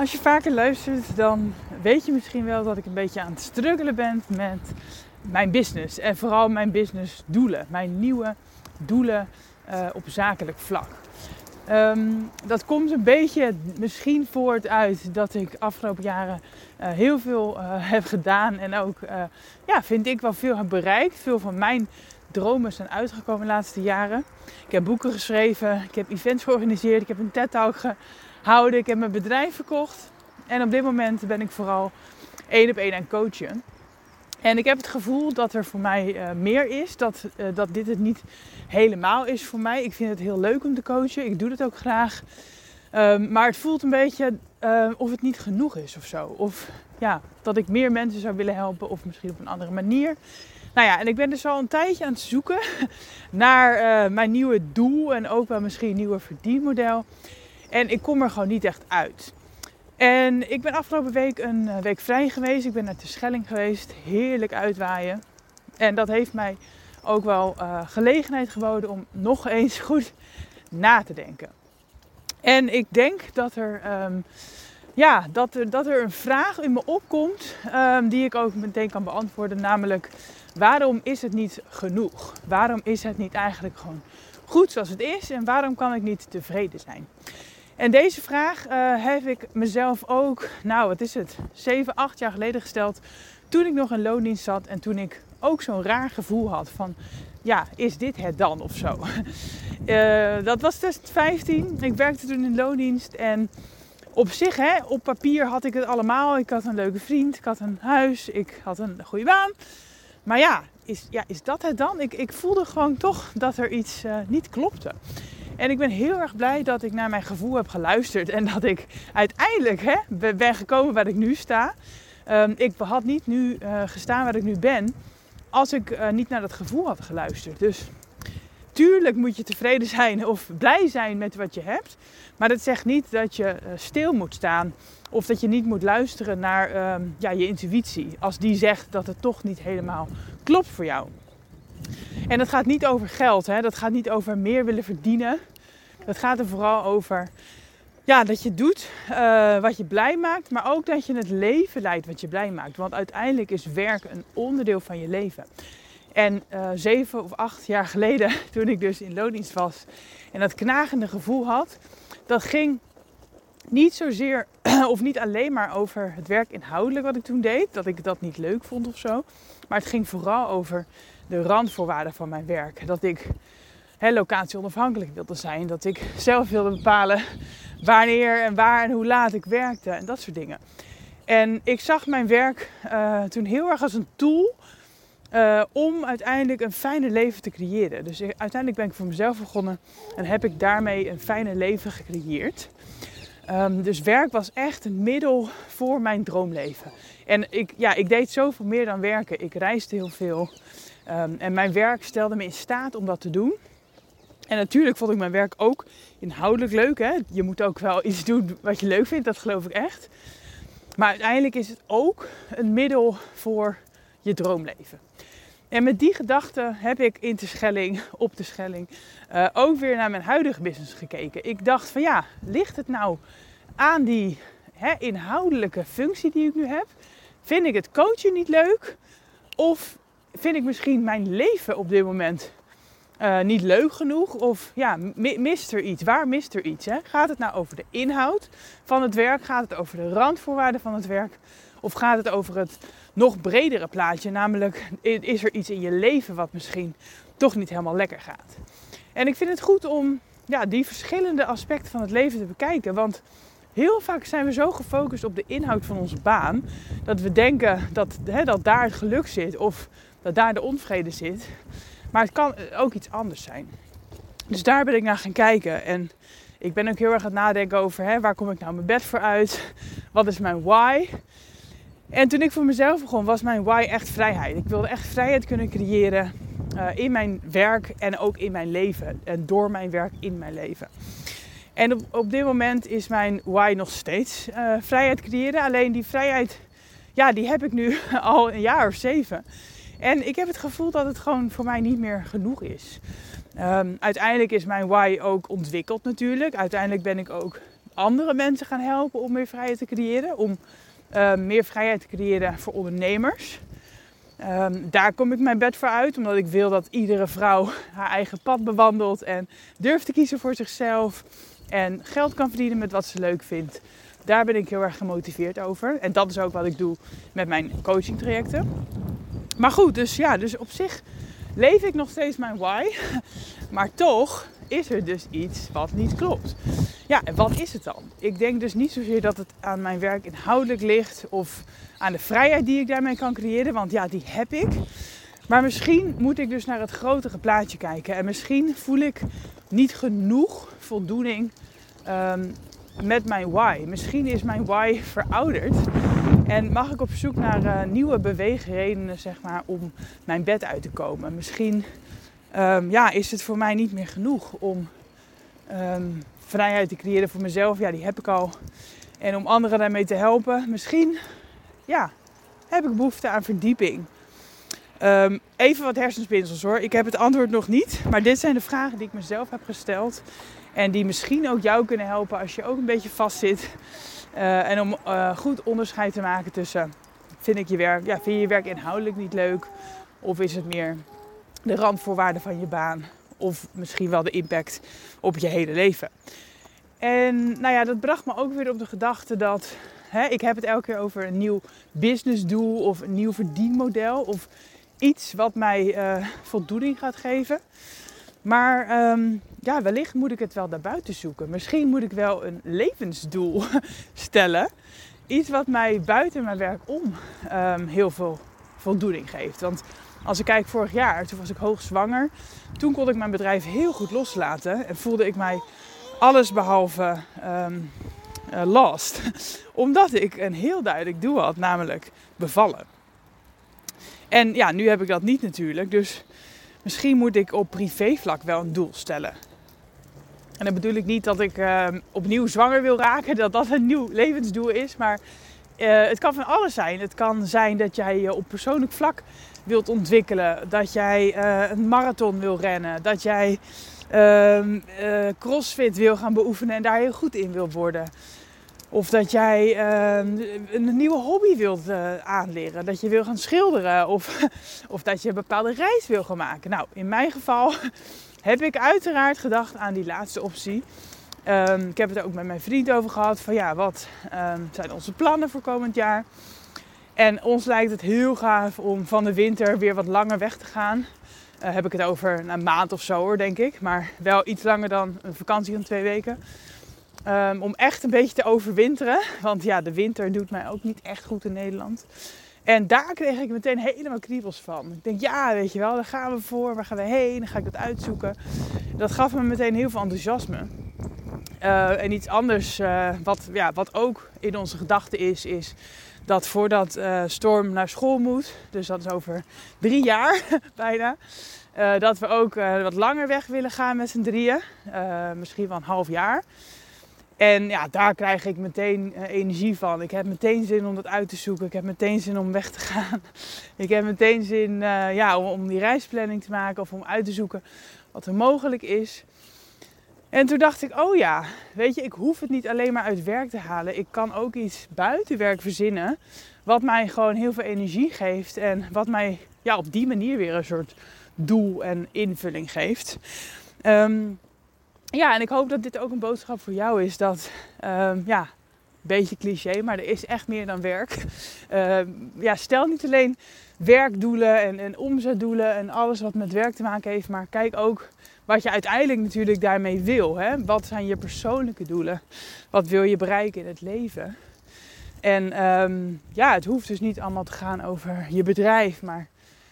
Als je vaker luistert, dan weet je misschien wel dat ik een beetje aan het struggelen ben met mijn business. En vooral mijn businessdoelen, mijn nieuwe doelen uh, op zakelijk vlak. Um, dat komt een beetje misschien voort uit dat ik afgelopen jaren uh, heel veel uh, heb gedaan. En ook, ja, vind ik wel veel heb bereikt. Veel van mijn dromen zijn uitgekomen de laatste jaren. Ik heb boeken geschreven, ik heb events georganiseerd, ik heb een TED-talk gehouden, ik heb mijn bedrijf verkocht. En op dit moment ben ik vooral één op één aan coachen. En ik heb het gevoel dat er voor mij uh, meer is, dat, uh, dat dit het niet helemaal is voor mij. Ik vind het heel leuk om te coachen, ik doe het ook graag. Um, maar het voelt een beetje uh, of het niet genoeg is of zo. Of ja, dat ik meer mensen zou willen helpen of misschien op een andere manier. Nou ja, en ik ben dus al een tijdje aan het zoeken naar uh, mijn nieuwe doel en ook wel misschien een nieuwe verdienmodel. En ik kom er gewoon niet echt uit. En ik ben afgelopen week een uh, week vrij geweest. Ik ben naar de Schelling geweest. Heerlijk uitwaaien. En dat heeft mij ook wel uh, gelegenheid geboden om nog eens goed na te denken. En ik denk dat er, um, ja, dat er, dat er een vraag in me opkomt um, die ik ook meteen kan beantwoorden. Namelijk, waarom is het niet genoeg? Waarom is het niet eigenlijk gewoon goed zoals het is? En waarom kan ik niet tevreden zijn? En deze vraag uh, heb ik mezelf ook, nou wat is het, 7, 8 jaar geleden gesteld. Toen ik nog in loondienst zat en toen ik ook zo'n raar gevoel had van, ja, is dit het dan of zo? Uh, dat was 2015. Ik werkte toen in loondienst en op zich, hè, op papier had ik het allemaal. Ik had een leuke vriend, ik had een huis, ik had een goede baan. Maar ja, is, ja, is dat het dan? Ik, ik voelde gewoon toch dat er iets uh, niet klopte. En ik ben heel erg blij dat ik naar mijn gevoel heb geluisterd. En dat ik uiteindelijk hè, ben gekomen waar ik nu sta. Um, ik had niet nu uh, gestaan waar ik nu ben. Als ik uh, niet naar dat gevoel had geluisterd. Dus tuurlijk moet je tevreden zijn of blij zijn met wat je hebt. Maar dat zegt niet dat je uh, stil moet staan. Of dat je niet moet luisteren naar um, ja, je intuïtie. Als die zegt dat het toch niet helemaal klopt voor jou. En dat gaat niet over geld. Hè? Dat gaat niet over meer willen verdienen. Het gaat er vooral over ja, dat je doet uh, wat je blij maakt, maar ook dat je het leven leidt wat je blij maakt. Want uiteindelijk is werk een onderdeel van je leven. En uh, zeven of acht jaar geleden, toen ik dus in loondienst was en dat knagende gevoel had, dat ging niet zozeer of niet alleen maar over het werk inhoudelijk wat ik toen deed, dat ik dat niet leuk vond of zo, maar het ging vooral over de randvoorwaarden van mijn werk. Dat ik hè, locatie onafhankelijk wilde zijn. Dat ik zelf wilde bepalen wanneer en waar en hoe laat ik werkte en dat soort dingen. En ik zag mijn werk uh, toen heel erg als een tool uh, om uiteindelijk een fijne leven te creëren. Dus uiteindelijk ben ik voor mezelf begonnen en heb ik daarmee een fijne leven gecreëerd. Um, dus werk was echt een middel voor mijn droomleven. En ik, ja, ik deed zoveel meer dan werken. Ik reisde heel veel. Um, en mijn werk stelde me in staat om dat te doen. En natuurlijk vond ik mijn werk ook inhoudelijk leuk. Hè? Je moet ook wel iets doen wat je leuk vindt, dat geloof ik echt. Maar uiteindelijk is het ook een middel voor je droomleven. En met die gedachte heb ik in de Schelling, op de Schelling, uh, ook weer naar mijn huidige business gekeken. Ik dacht van ja, ligt het nou aan die hè, inhoudelijke functie die ik nu heb? Vind ik het coachen niet leuk? Of vind ik misschien mijn leven op dit moment uh, niet leuk genoeg? Of ja, mist er iets? Waar mist er iets? Hè? Gaat het nou over de inhoud van het werk? Gaat het over de randvoorwaarden van het werk? Of gaat het over het nog bredere plaatje? Namelijk, is er iets in je leven wat misschien toch niet helemaal lekker gaat? En ik vind het goed om ja, die verschillende aspecten van het leven te bekijken. Want heel vaak zijn we zo gefocust op de inhoud van onze baan dat we denken dat, hè, dat daar het geluk zit of dat daar de onvrede zit. Maar het kan ook iets anders zijn. Dus daar ben ik naar gaan kijken. En Ik ben ook heel erg aan het nadenken over hè, waar kom ik nou mijn bed voor uit? Wat is mijn why? En toen ik voor mezelf begon, was mijn why echt vrijheid. Ik wilde echt vrijheid kunnen creëren uh, in mijn werk en ook in mijn leven. En door mijn werk in mijn leven. En op, op dit moment is mijn why nog steeds uh, vrijheid creëren. Alleen die vrijheid, ja, die heb ik nu al een jaar of zeven. En ik heb het gevoel dat het gewoon voor mij niet meer genoeg is. Um, uiteindelijk is mijn why ook ontwikkeld natuurlijk. Uiteindelijk ben ik ook andere mensen gaan helpen om meer vrijheid te creëren. Om uh, meer vrijheid te creëren voor ondernemers. Um, daar kom ik mijn bed voor uit, omdat ik wil dat iedere vrouw haar eigen pad bewandelt en durft te kiezen voor zichzelf en geld kan verdienen met wat ze leuk vindt. Daar ben ik heel erg gemotiveerd over. En dat is ook wat ik doe met mijn coaching trajecten. Maar goed, dus ja, dus op zich leef ik nog steeds mijn why. Maar toch is er dus iets wat niet klopt. Ja, en wat is het dan? Ik denk dus niet zozeer dat het aan mijn werk inhoudelijk ligt of aan de vrijheid die ik daarmee kan creëren, want ja, die heb ik. Maar misschien moet ik dus naar het grotere plaatje kijken. En misschien voel ik niet genoeg voldoening um, met mijn why. Misschien is mijn why verouderd. En mag ik op zoek naar uh, nieuwe beweegredenen, zeg maar, om mijn bed uit te komen. Misschien um, ja, is het voor mij niet meer genoeg om um, vrijheid te creëren voor mezelf. Ja, die heb ik al. En om anderen daarmee te helpen. Misschien ja, heb ik behoefte aan verdieping. Um, even wat hersenspinsels hoor. Ik heb het antwoord nog niet. Maar dit zijn de vragen die ik mezelf heb gesteld. En die misschien ook jou kunnen helpen als je ook een beetje vastzit. Uh, en om uh, goed onderscheid te maken tussen... Vind, ik je werk, ja, vind je je werk inhoudelijk niet leuk? Of is het meer de randvoorwaarden van je baan? Of misschien wel de impact op je hele leven? En nou ja, dat bracht me ook weer op de gedachte dat... Ik heb het elke keer over een nieuw businessdoel of een nieuw verdienmodel. Of iets wat mij uh, voldoening gaat geven. Maar um, ja, wellicht moet ik het wel daarbuiten zoeken. Misschien moet ik wel een levensdoel stellen. Iets wat mij buiten mijn werk om um, heel veel voldoening geeft. Want als ik kijk vorig jaar, toen was ik hoogzwanger. Toen kon ik mijn bedrijf heel goed loslaten. En voelde ik mij alles behalve um, uh, lost. Omdat ik een heel duidelijk doel had, namelijk bevallen. En ja, nu heb ik dat niet natuurlijk. Dus misschien moet ik op privévlak wel een doel stellen. En dan bedoel ik niet dat ik uh, opnieuw zwanger wil raken, dat dat een nieuw levensdoel is. Maar uh, het kan van alles zijn. Het kan zijn dat jij je op persoonlijk vlak wilt ontwikkelen. Dat jij uh, een marathon wil rennen. Dat jij ehm, crossfit wil gaan beoefenen en daar heel goed in wil worden. Of dat jij uh, een nieuwe hobby wilt aanleren. Dat je wil gaan schilderen. Of, of dat je een bepaalde reis wil gaan maken. Nou, in mijn geval heb ik uiteraard gedacht aan die laatste optie. Um, ik heb het ook met mijn vriend over gehad. Van ja, wat um, zijn onze plannen voor komend jaar? En ons lijkt het heel gaaf om van de winter weer wat langer weg te gaan. Uh, heb ik het over een maand of zo hoor, denk ik. Maar wel iets langer dan een vakantie van twee weken. Um, om echt een beetje te overwinteren. Want ja, de winter doet mij ook niet echt goed in Nederland. En daar kreeg ik meteen helemaal kriebels van. Ik denk, ja, weet je wel, daar gaan we voor. Waar gaan we heen? Dan ga ik dat uitzoeken. Dat gaf me meteen heel veel enthousiasme. Uh, en iets anders, uh, wat, ja, wat ook in onze gedachten is, is dat voordat uh, Storm naar school moet, dus dat is over drie jaar bijna, dat we ook wat langer weg willen gaan met z'n drieën. misschien wel een half jaar. En ja, daar krijg ik meteen uh, energie van. Ik heb meteen zin om dat uit te zoeken. Ik heb meteen zin om weg te gaan. ik heb meteen zin uh, ja, om, om, die reisplanning te maken of om uit te zoeken wat er mogelijk is. En toen dacht ik, oh ja, weet je, ik hoef het niet alleen maar uit werk te halen. Ik kan ook iets buiten werk verzinnen. Wat mij gewoon heel veel energie geeft. En wat mij ja, op die manier weer een soort doel en invulling geeft. Um, ja, en ik hoop dat dit ook een boodschap voor jou is. Dat, um, ja, beetje cliché, maar er is echt meer dan werk. Uh, ja, stel niet alleen werkdoelen en, en omzetdoelen en alles wat met werk te maken heeft. Maar kijk ook wat je uiteindelijk natuurlijk daarmee wil. Hè? Wat zijn je persoonlijke doelen? Wat wil je bereiken in het leven? En um, ja, het hoeft dus niet allemaal te gaan over je bedrijf, maar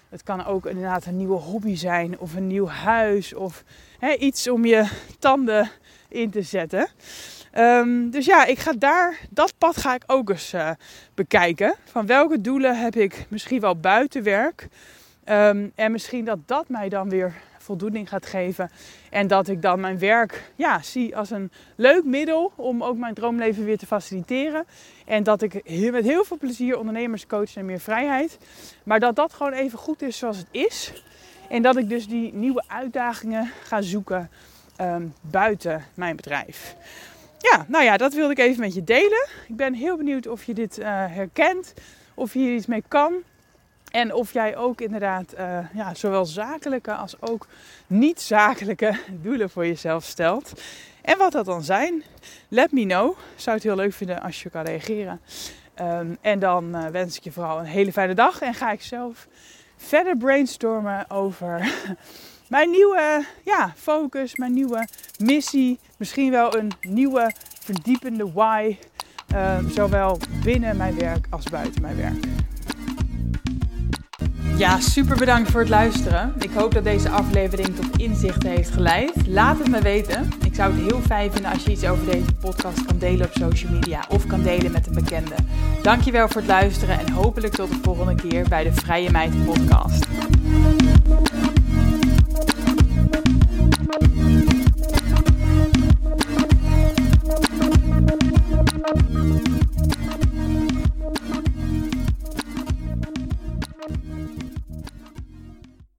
het kan ook inderdaad een nieuwe hobby zijn of een nieuw huis of hè, iets om je tanden in te zetten. Ehm, dus ja, ik ga daar, dat pad ga ik ook eens uh, bekijken. Van welke doelen heb ik misschien wel buiten werk. Ehm, en misschien dat dat mij dan weer voldoening gaat geven. En dat ik dan mijn werk ja, zie als een leuk middel om ook mijn droomleven weer te faciliteren. En dat ik met heel veel plezier ondernemers coach en meer vrijheid. Maar dat dat gewoon even goed is zoals het is. En dat ik dus die nieuwe uitdagingen ga zoeken ehm, buiten mijn bedrijf. Ja, nou ja, dat wilde ik even met je delen. Ik ben heel benieuwd of je dit uh, herkent, of je hier iets mee kan. En of jij ook inderdaad uh, ja, zowel zakelijke als ook niet-zakelijke doelen voor jezelf stelt. En wat dat dan zijn, let me know. Zou het heel leuk vinden als je kan reageren. Um, en dan uh, wens ik je vooral een hele fijne dag. En ga ik zelf verder brainstormen over mijn nieuwe ja, focus, mijn nieuwe missie. Misschien wel een nieuwe verdiepende why. Um, zowel binnen mijn werk als buiten mijn werk. Ja, super bedankt voor het luisteren. Ik hoop dat deze aflevering tot inzichten heeft geleid. Laat het me weten. Ik zou het heel fijn vinden als je iets over deze podcast kan delen op social media of kan delen met een bekende. Dankjewel voor het luisteren en hopelijk tot de volgende keer bij de Vrije Meid podcast.